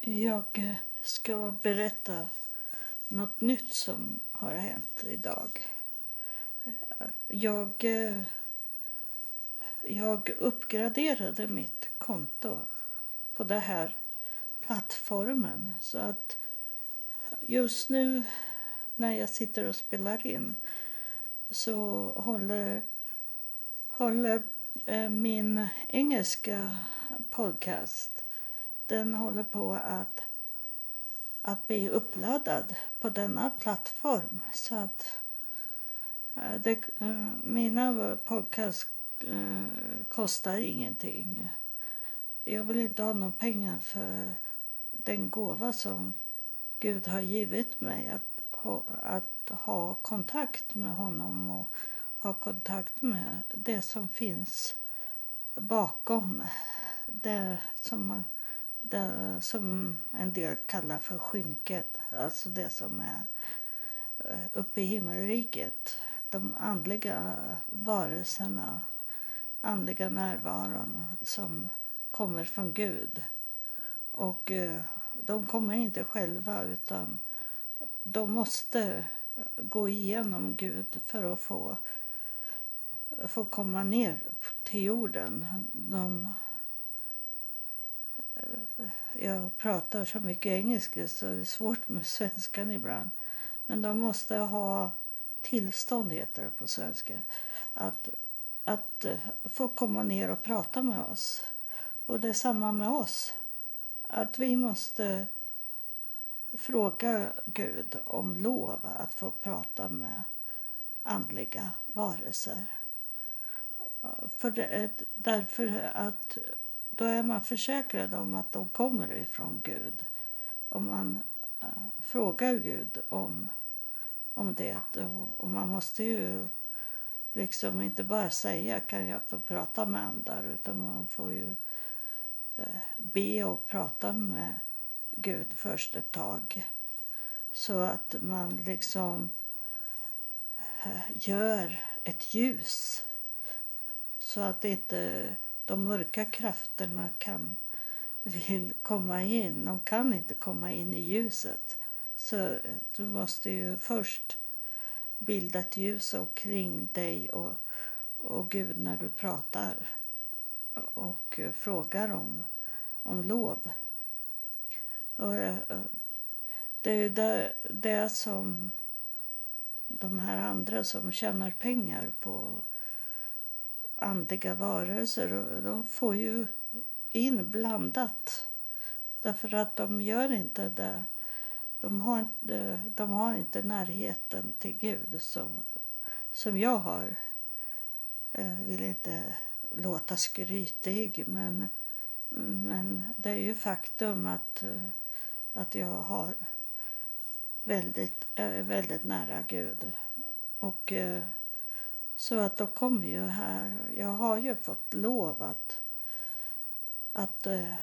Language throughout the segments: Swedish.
Jag eh, ska berätta något nytt som har hänt idag. Jag, eh, jag uppgraderade mitt konto på den här plattformen. Så att just nu när jag sitter och spelar in så håller, håller eh, min engelska podcast den håller på att, att bli uppladdad på denna plattform. Så att eh, det, eh, mina podcast eh, kostar ingenting. Jag vill inte ha några pengar för den gåva som Gud har givit mig att ha, att ha kontakt med honom och ha kontakt med det som finns bakom det som, man, det som en del kallar för skynket. Alltså det som är eh, uppe i himmelriket. De andliga varelserna, andliga närvaron som kommer från Gud. Och eh, de kommer inte själva utan de måste gå igenom Gud för att få, få komma ner till jorden. De, jag pratar så mycket engelska så det är svårt med svenskan ibland. Men de måste ha tillstånd, heter det på svenska. Att, att eh, få komma ner och prata med oss. Och det är samma med oss. Att vi måste fråga Gud om lov att få prata med andliga varelser. För det, eh, därför att då är man försäkrad om att de kommer ifrån Gud. Om man äh, frågar Gud om, om det. Och man måste ju liksom inte bara säga kan jag få prata med andar utan man får ju äh, be och prata med Gud först ett tag. Så att man liksom eh, gör ett ljus. Så att inte de mörka krafterna kan vill komma in. De kan inte komma in i ljuset. Så du måste ju först bilda ett ljus omkring dig och, och Gud när du pratar och frågar om, om lov. Och eh, det är ju det, det som de här andra som tjänar pengar på andliga varelser, de får ju in blandat. Därför att de gör inte det. De har inte, de har inte närheten till Gud som, som jag har. Jag vill inte låta skrytig, men, men det är ju faktum att, eh, att jag har väldigt, är väldigt nära Gud. Och så att de kommer ju här. Jag har ju fått lov att, att eh,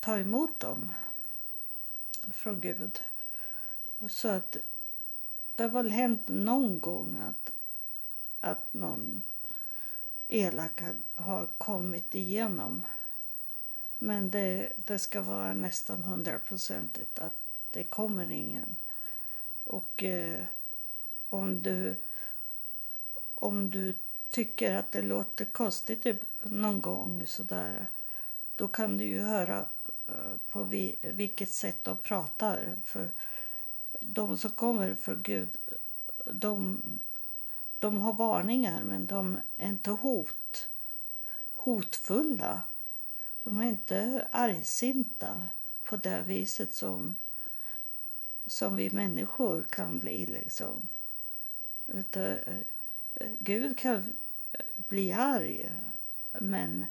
ta emot dem från Gud. Och så att det har väl hänt någon gång att, att någon elak har kommit igenom. Men det, det ska vara nästan hundraprocentigt att det kommer ingen. Och eh, om du om du tycker att det låter konstigt typ, någon gång sådär, då kan du ju höra eh, på vilket sätt de pratar. För de som kommer för Gud, de, de har varningar men de är inte hot, hotfulla. De är inte argsinta på det viset som, som vi människor kan bli. liksom. Utan, eh, Gud kan bli arg, men,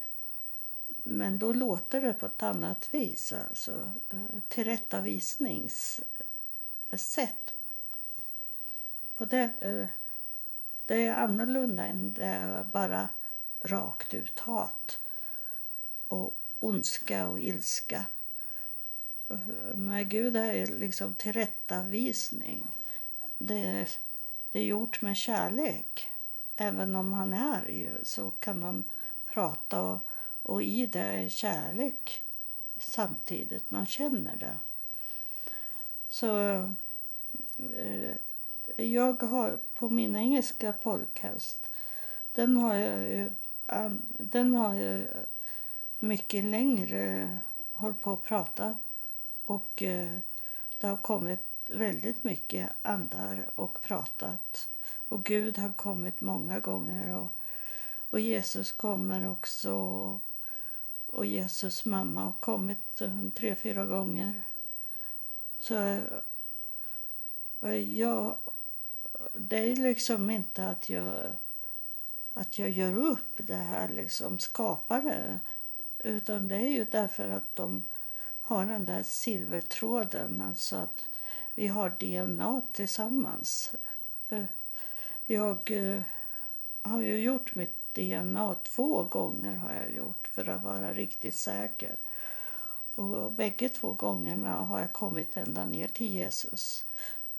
men då låter det på ett annat vis. Alltså eh, tillrättavisningssätt. På det, eh, det är annorlunda än det bara rakt ut hat och ondska och ilska. Eh, med Gud är det liksom tillrättavisning. Det är, det är gjort med kärlek även om han är arg så kan de prata och, och i det är kärlek samtidigt. Man känner det. Så eh, jag har på min engelska podcast, den har jag ju, den har jag mycket längre hållit på och pratat och eh, det har kommit väldigt mycket andar och pratat och Gud har kommit många gånger och, och Jesus kommer också och Jesus mamma har kommit tre, fyra gånger. Så eh, jag, det är liksom inte att jag, att jag gör upp det här, liksom skapar det. Utan det är ju därför att de har den där silvertråden, alltså att vi har DNA tillsammans. Eh, jag eh, har ju gjort mitt DNA två gånger har jag gjort för att vara riktigt säker. Och bägge två gångerna har jag kommit ända ner till Jesus.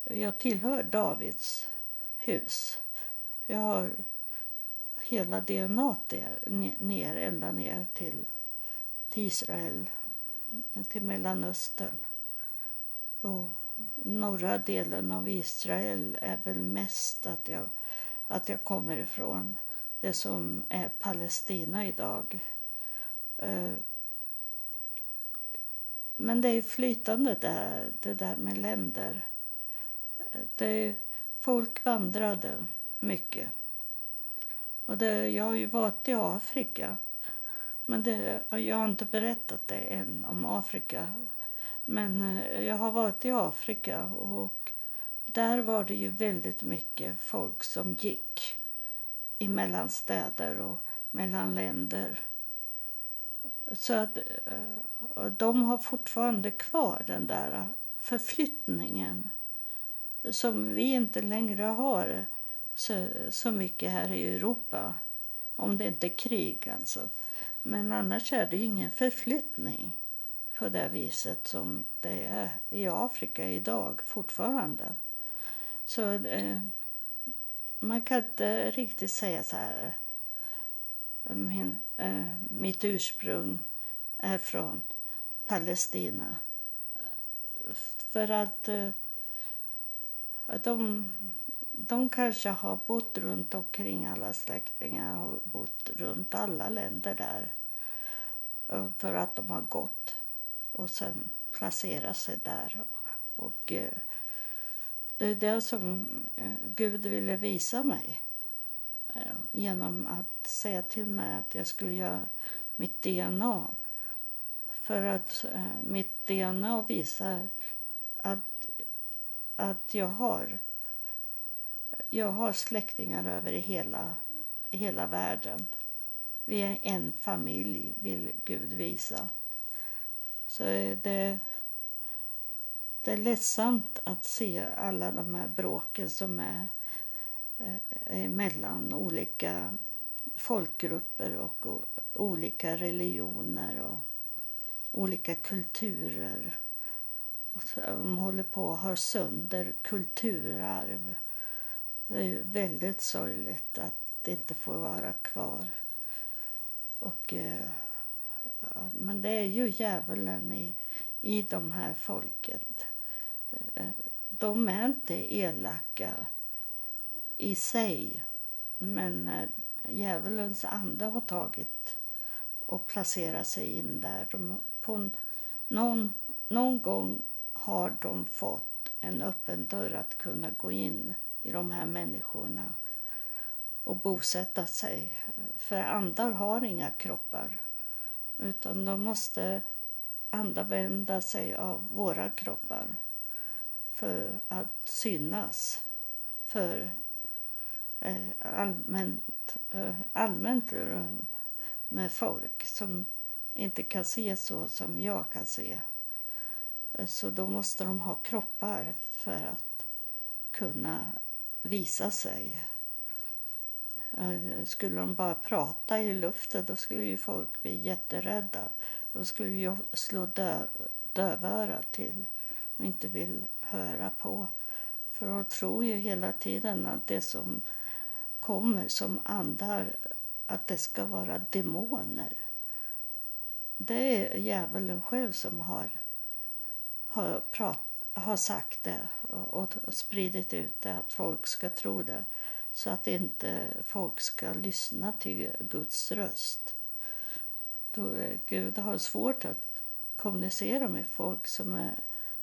Jag tillhör Davids hus. Jag har hela DNA där, ner, ända ner till, till Israel, till Mellanöstern. Och norra delen av Israel är väl mest att jag, att jag kommer ifrån det som är Palestina idag. Eh, men det är flytande där, det där med länder. Eh, det, folk vandrade mycket. Och det, jag har ju varit i Afrika. Men det, jag har inte berättat det än om Afrika. Men eh, jag har varit i Afrika och där var det ju väldigt mycket folk som gick mellan städer och mellan länder. Så att eh, de har fortfarande kvar den där förflyttningen som vi inte längre har så, så mycket här i Europa. Om det inte är krig alltså. Men annars är det ju ingen förflyttning på det viset som det är i Afrika idag fortfarande. Så eh, man kan inte riktigt säga så här. Eh, min, eh, mitt ursprung är från Palestina. För att eh, de, de kanske har bott runt omkring alla släktingar och bott runt alla länder där. Eh, för att de har gått och sen placera sig där. Och, och eh, det är det som eh, Gud ville visa mig eh, genom att säga till mig att jag skulle göra mitt DNA. För att mitt DNA visar att att jag har, jag har släktingar över hela, hela världen. Vi är en familj, vill Gud visa. Så det, det är ledsamt att se alla de här bråken som är eh, eh, mellan olika folkgrupper och olika religioner och olika kulturer de håller på att ha sönder kulturarv. Det är väldigt sorgligt att det inte får vara kvar. Och, eh, men det är ju djävulen i, i de här folket. Eh, de är inte elaka i sig, men eh, djävulens ande har tagit och placerat sig in där. De, på någon, någon gång har de fått en öppen dörr att kunna gå in i de här människorna och bosätta sig. För andar har inga kroppar utan de måste använda sig av våra kroppar för att synas för eh, allmänt, eh, allmänt eh, med folk som inte kan se så som jag kan se. Så då måste de ha kroppar för att kunna visa sig. Eh, skulle de bara prata i luften då skulle ju folk bli jätterädda. De skulle ju slå dö, dövöra till och inte vill höra på. För de tror ju hela tiden att det som kommer som andar, att det ska vara demoner. det är djävulen själv som har, har, prat, har sagt det och, och spridit ut det, att folk ska tro det. Så att inte folk ska lyssna till Guds röst. Då, eh, Gud har svårt att kommunicera med folk som är,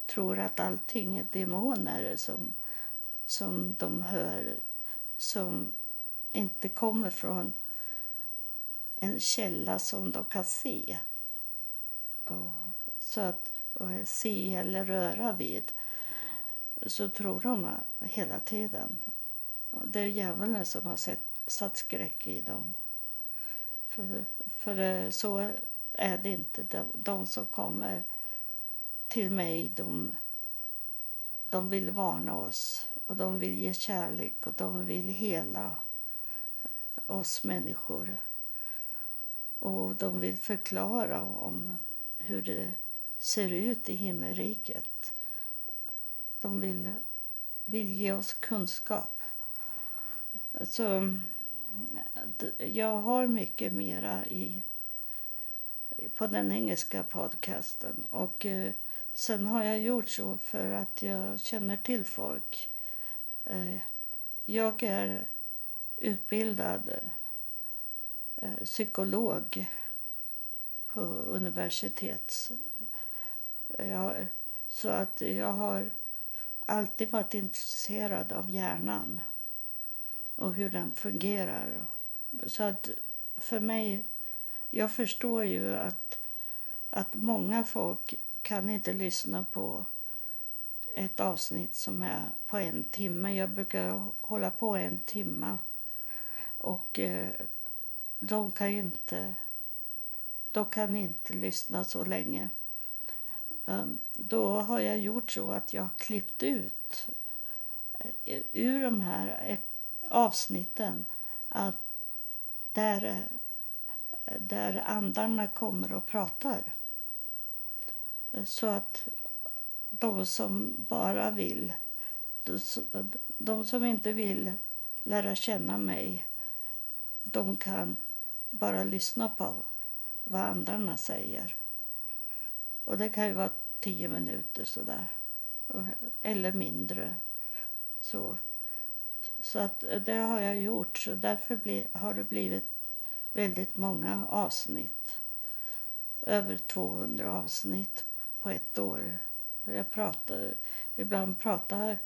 tror att allting är demoner som, som de hör, som inte kommer från en källa som de kan se. Och, så att och se eller röra vid så tror de hela tiden. Det är djävulen som har sett, satt skräck i dem. För, för eh, så är det inte. De, de som kommer till mig, de, de vill varna oss och de vill ge kärlek och de vill hela oss människor. Och de vill förklara om hur det ser ut i himmelriket. De vill, vill ge oss kunskap. Alltså, jag har mycket mera i, på den engelska podcasten. Och eh, sen har jag gjort så för att jag känner till folk. Eh, jag är utbildad eh, psykolog på universitet. Jag, så att jag har alltid varit intresserad av hjärnan och hur den fungerar. Så att för mig, jag förstår ju att, att många folk kan inte lyssna på ett avsnitt som är på en timme. Jag brukar hålla på en timme. Och eh, de kan inte, de kan inte lyssna så länge. Um, då har jag gjort så att jag har klippt ut eh, ur de här avsnitten att där, där andarna kommer och pratar. Så att de som bara vill, de som inte vill lära känna mig, de kan bara lyssna på vad andarna säger. Och det kan ju vara tio minuter sådär. Eller mindre. Så. Så att eh, det har jag gjort. Så därför bli, har det blivit väldigt många avsnitt. Över 200 avsnitt på ett år. Jag pratar, ibland pratar,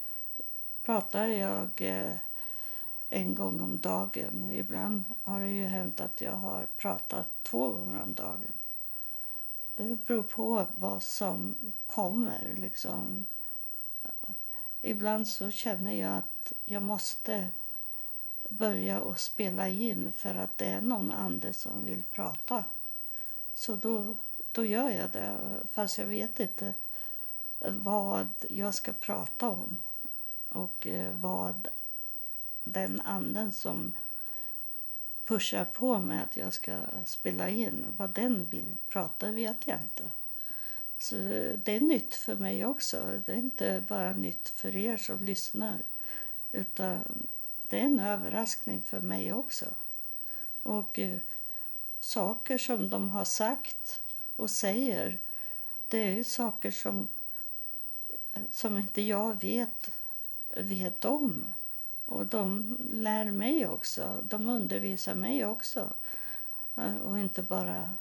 pratar jag eh, en gång om dagen. Och ibland har det ju hänt att jag har pratat två gånger om dagen. Det beror på vad som kommer. Liksom. Ibland så känner jag att jag måste börja och spela in för att det är någon ande som vill prata. Så då, då gör jag det, fast jag vet inte vad jag ska prata om och eh, vad den anden som pushar på mig att jag ska spela in, vad den vill prata vet jag inte. Så eh, det är nytt för mig också. Det är inte bara nytt för er som lyssnar. Utan det är en överraskning för mig också. Och eh, saker som de har sagt och säger, det är saker som, eh, som inte jag vet, vet om. Och de lär mig också. De undervisar mig också. Eh, och inte bara,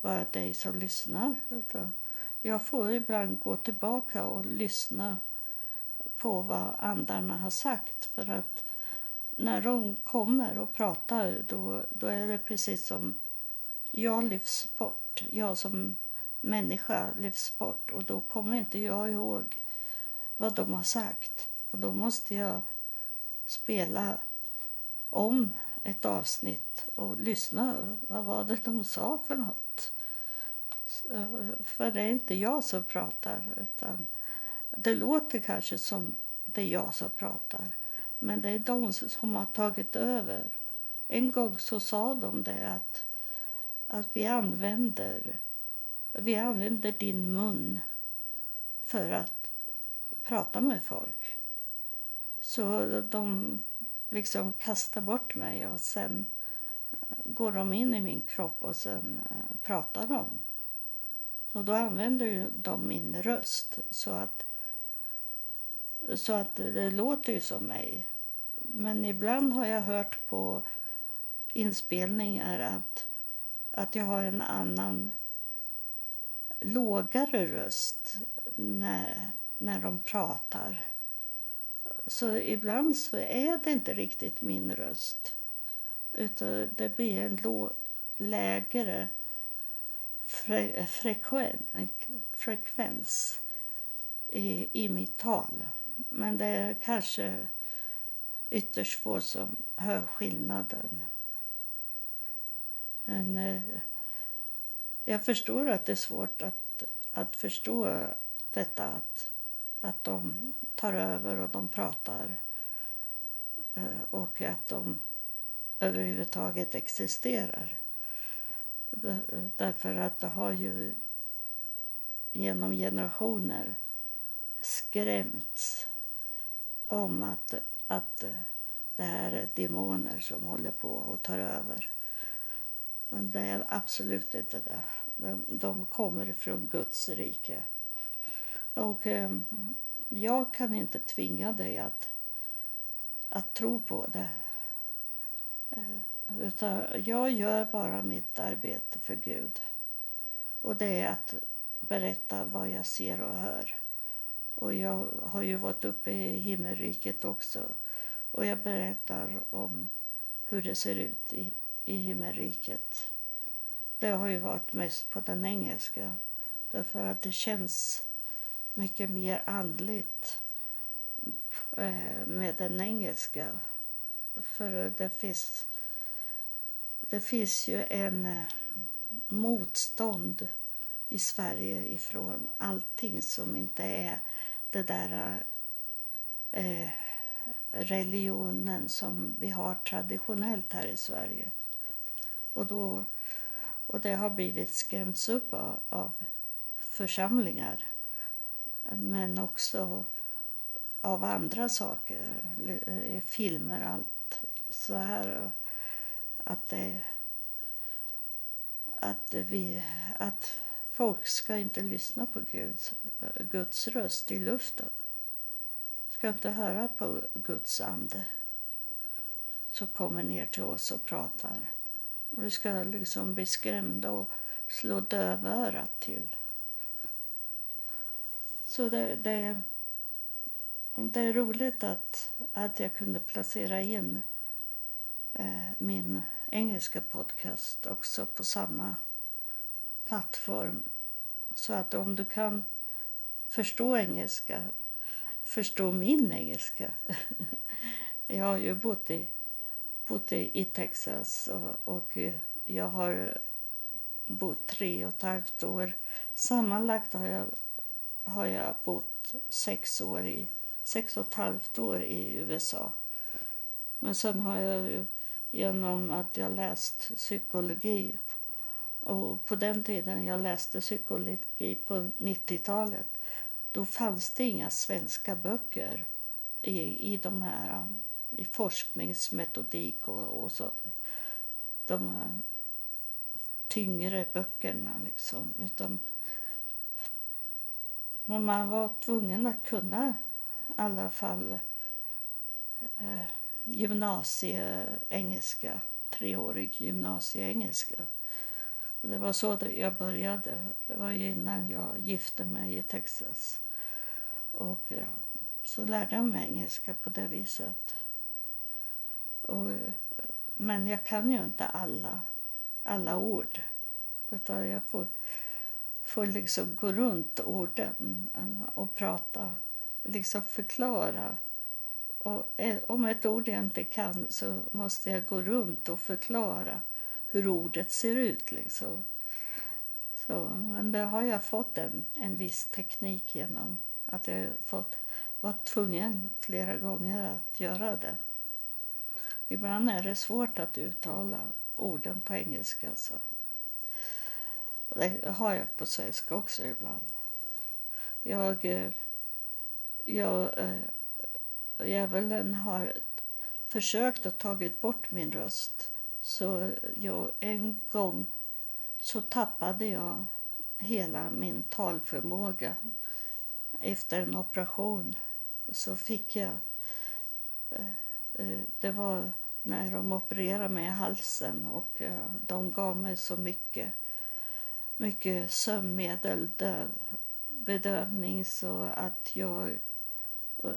bara dig som lyssnar. Utan jag får ibland gå tillbaka och lyssna på vad andarna har sagt. För att när de kommer och pratar då, då är det precis som jag lyfts bort. Jag som människa lyfts bort och då kommer inte jag ihåg vad de har sagt. Och då måste jag spela om ett avsnitt och lyssna. Vad var det de sa för något? För det är inte jag som pratar utan det låter kanske som det är jag som pratar. Men det är de som har tagit över. En gång så sa de det att, att vi använder vi använder din mun för att prata med folk. Så de liksom kastar bort mig och sen går de in i min kropp och sen eh, pratar de Och då använder ju de min röst så att, så att det låter ju som mig. Men ibland har jag hört på inspelningar att, att jag har en annan lågare röst när, när de pratar. Så ibland så är det inte riktigt min röst. Utan det blir en låg, lägre fre, frekven, frekvens i, i mitt tal. Men det är kanske ytterst få som hör skillnaden. Men eh, jag förstår att det är svårt att, att förstå detta att, att de tar över och de pratar eh, och att de överhuvudtaget existerar. Därför att det har ju genom generationer skrämts om att, att det här är demoner som håller på och tar över. Men det är absolut inte det. De, de kommer från Guds rike. Och eh, jag kan inte tvinga dig att, att tro på det. Eh, utan jag gör bara mitt arbete för Gud. Och det är att berätta vad jag ser och hör. Och jag har ju varit uppe i himmelriket också. Och jag berättar om hur det ser ut i, i himmelriket. Det har ju varit mest på den engelska. Därför att det känns mycket mer andligt eh, med den engelska. För det finns, det finns ju en eh, motstånd i Sverige ifrån allting som inte är det där eh, religionen som vi har traditionellt här i Sverige. Och, då, och det har blivit skrämts upp av, av församlingar men också av andra saker, eh, filmer och allt så här. Att, det, att, vi, att folk ska inte lyssna på Guds, Guds röst i luften. Ska inte höra på Guds ande som kommer ner till oss och pratar. Vi ska liksom bli skrämda och slå dövörat till. Så det, det, det är roligt att, att jag kunde placera in eh, min engelska podcast också på samma plattform. Så att om du kan förstå engelska, förstå min engelska. jag har ju bott i, bott i, Texas och, och jag har bott tre och ett halvt år. Sammanlagt har jag har jag bott sex, år i, sex och ett halvt år i USA. Men sen har jag ju genom att jag läst psykologi och på den tiden jag läste psykologi på 90-talet då fanns det inga svenska böcker i, i de här um, i forskningsmetodik och, och så de tyngre böckerna liksom utan men man var tvungen att kunna i alla fall eh, gymnasieengelska, treårig gymnasieengelska. Och det var så jag började. Det var innan jag gifte mig i Texas. Och ja, så lärde jag mig engelska på det viset. Och, men jag kan ju inte alla, alla ord. Utan jag får får liksom gå runt orden och prata, liksom förklara. Och eh, om ett ord jag inte kan så måste jag gå runt och förklara hur ordet ser ut. Liksom. Så, men det har jag fått en, en viss teknik genom att jag fått, varit tvungen flera gånger att göra det. Ibland är det svårt att uttala orden på engelska. Så. Det har jag på svenska också ibland. Jag, eh, jag, eh, djävulen har försökt att tagit bort min röst. Så jag, en gång så tappade jag hela min talförmåga. Efter en operation så fick jag... Eh, eh, det var när de opererade mig i halsen och eh, de gav mig så mycket, mycket sömnmedel, döv, bedövning så att jag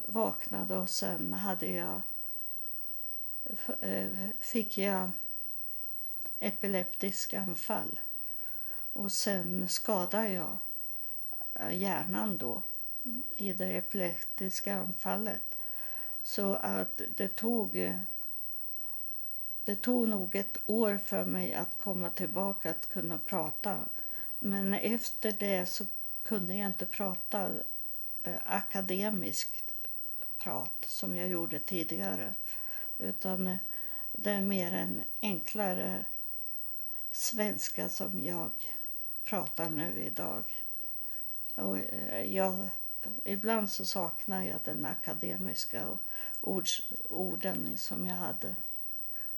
vaknade och sen hade jag fick jag epileptisk anfall. Och sen skadade jag eh, hjärnan då i det epileptiska anfallet. Så att det tog det tog nog ett år för mig att komma tillbaka att kunna prata. Men efter det så kunde jag inte prata eh, akademiskt prat som jag gjorde tidigare. Utan det är mer en enklare svenska som jag pratar nu idag. Och eh, jag, ibland så saknar jag den akademiska ords, orden som jag hade.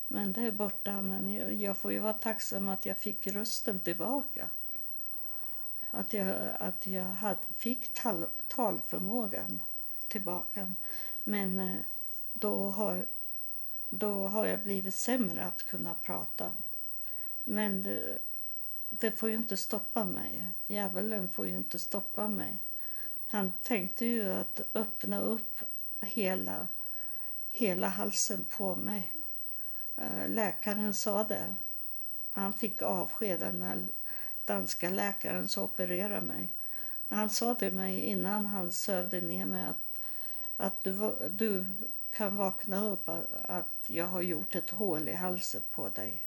Men det är borta. Men jag, jag får ju vara tacksam att jag fick rösten tillbaka. Att jag, att jag hade, fick tal, talförmågan tillbaka. Men eh, då har, då har jag blivit sämre att kunna prata. Men det, det får ju inte stoppa mig. Djävulen får ju inte stoppa mig. Han tänkte ju att öppna upp hela, hela halsen på mig. Eh, läkaren sa det. Han fick avsked när danska läkaren som opererade mig. Han sa till mig innan han sövde ner mig att, att du, du kan vakna upp att jag har gjort ett hål i halsen på dig.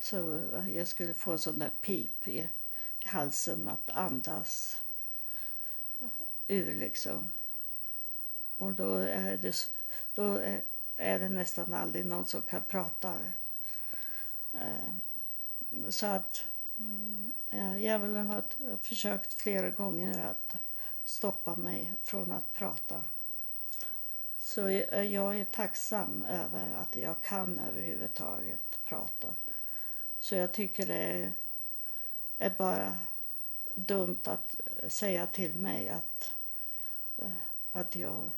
Så jag skulle få en sån där pip i, i halsen att andas ur liksom. Och då är det, då är, det nästan aldrig någon som kan prata. Eh, så att mm, eh, djävulen har försökt flera gånger att stoppa mig från att prata. Så jag är tacksam över att jag kan överhuvudtaget prata. Så jag tycker det är bara dumt att säga till mig att, eh, att jag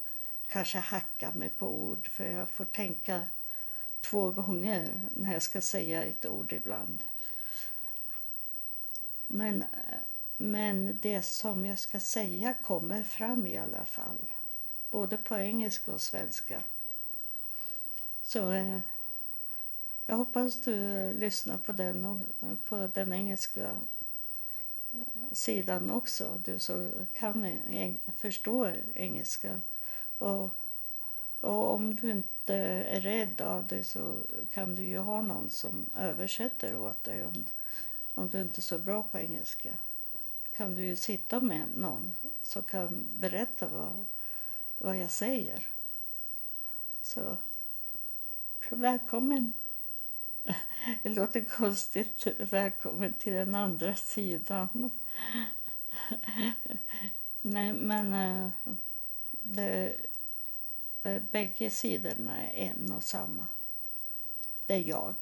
kanske hackar mig på ord. För jag får tänka två gånger när jag ska säga ett ord ibland. Men, men det som jag ska säga kommer fram i alla fall. Både på engelska och svenska. Så eh, jag hoppas du eh, lyssnar på den, eh, på den engelska eh, sidan också. Du som kan förstå engelska. Och, och om du inte är rädd av det så kan du ju ha någon som översätter åt dig om, om du inte är så bra på engelska. Kan du ju sitta med någon som kan berätta vad, vad jag säger. Så välkommen! Det låter konstigt. Välkommen till den andra sidan. Nej, men eh, det, bägge sidorna är en och samma. Det är jag.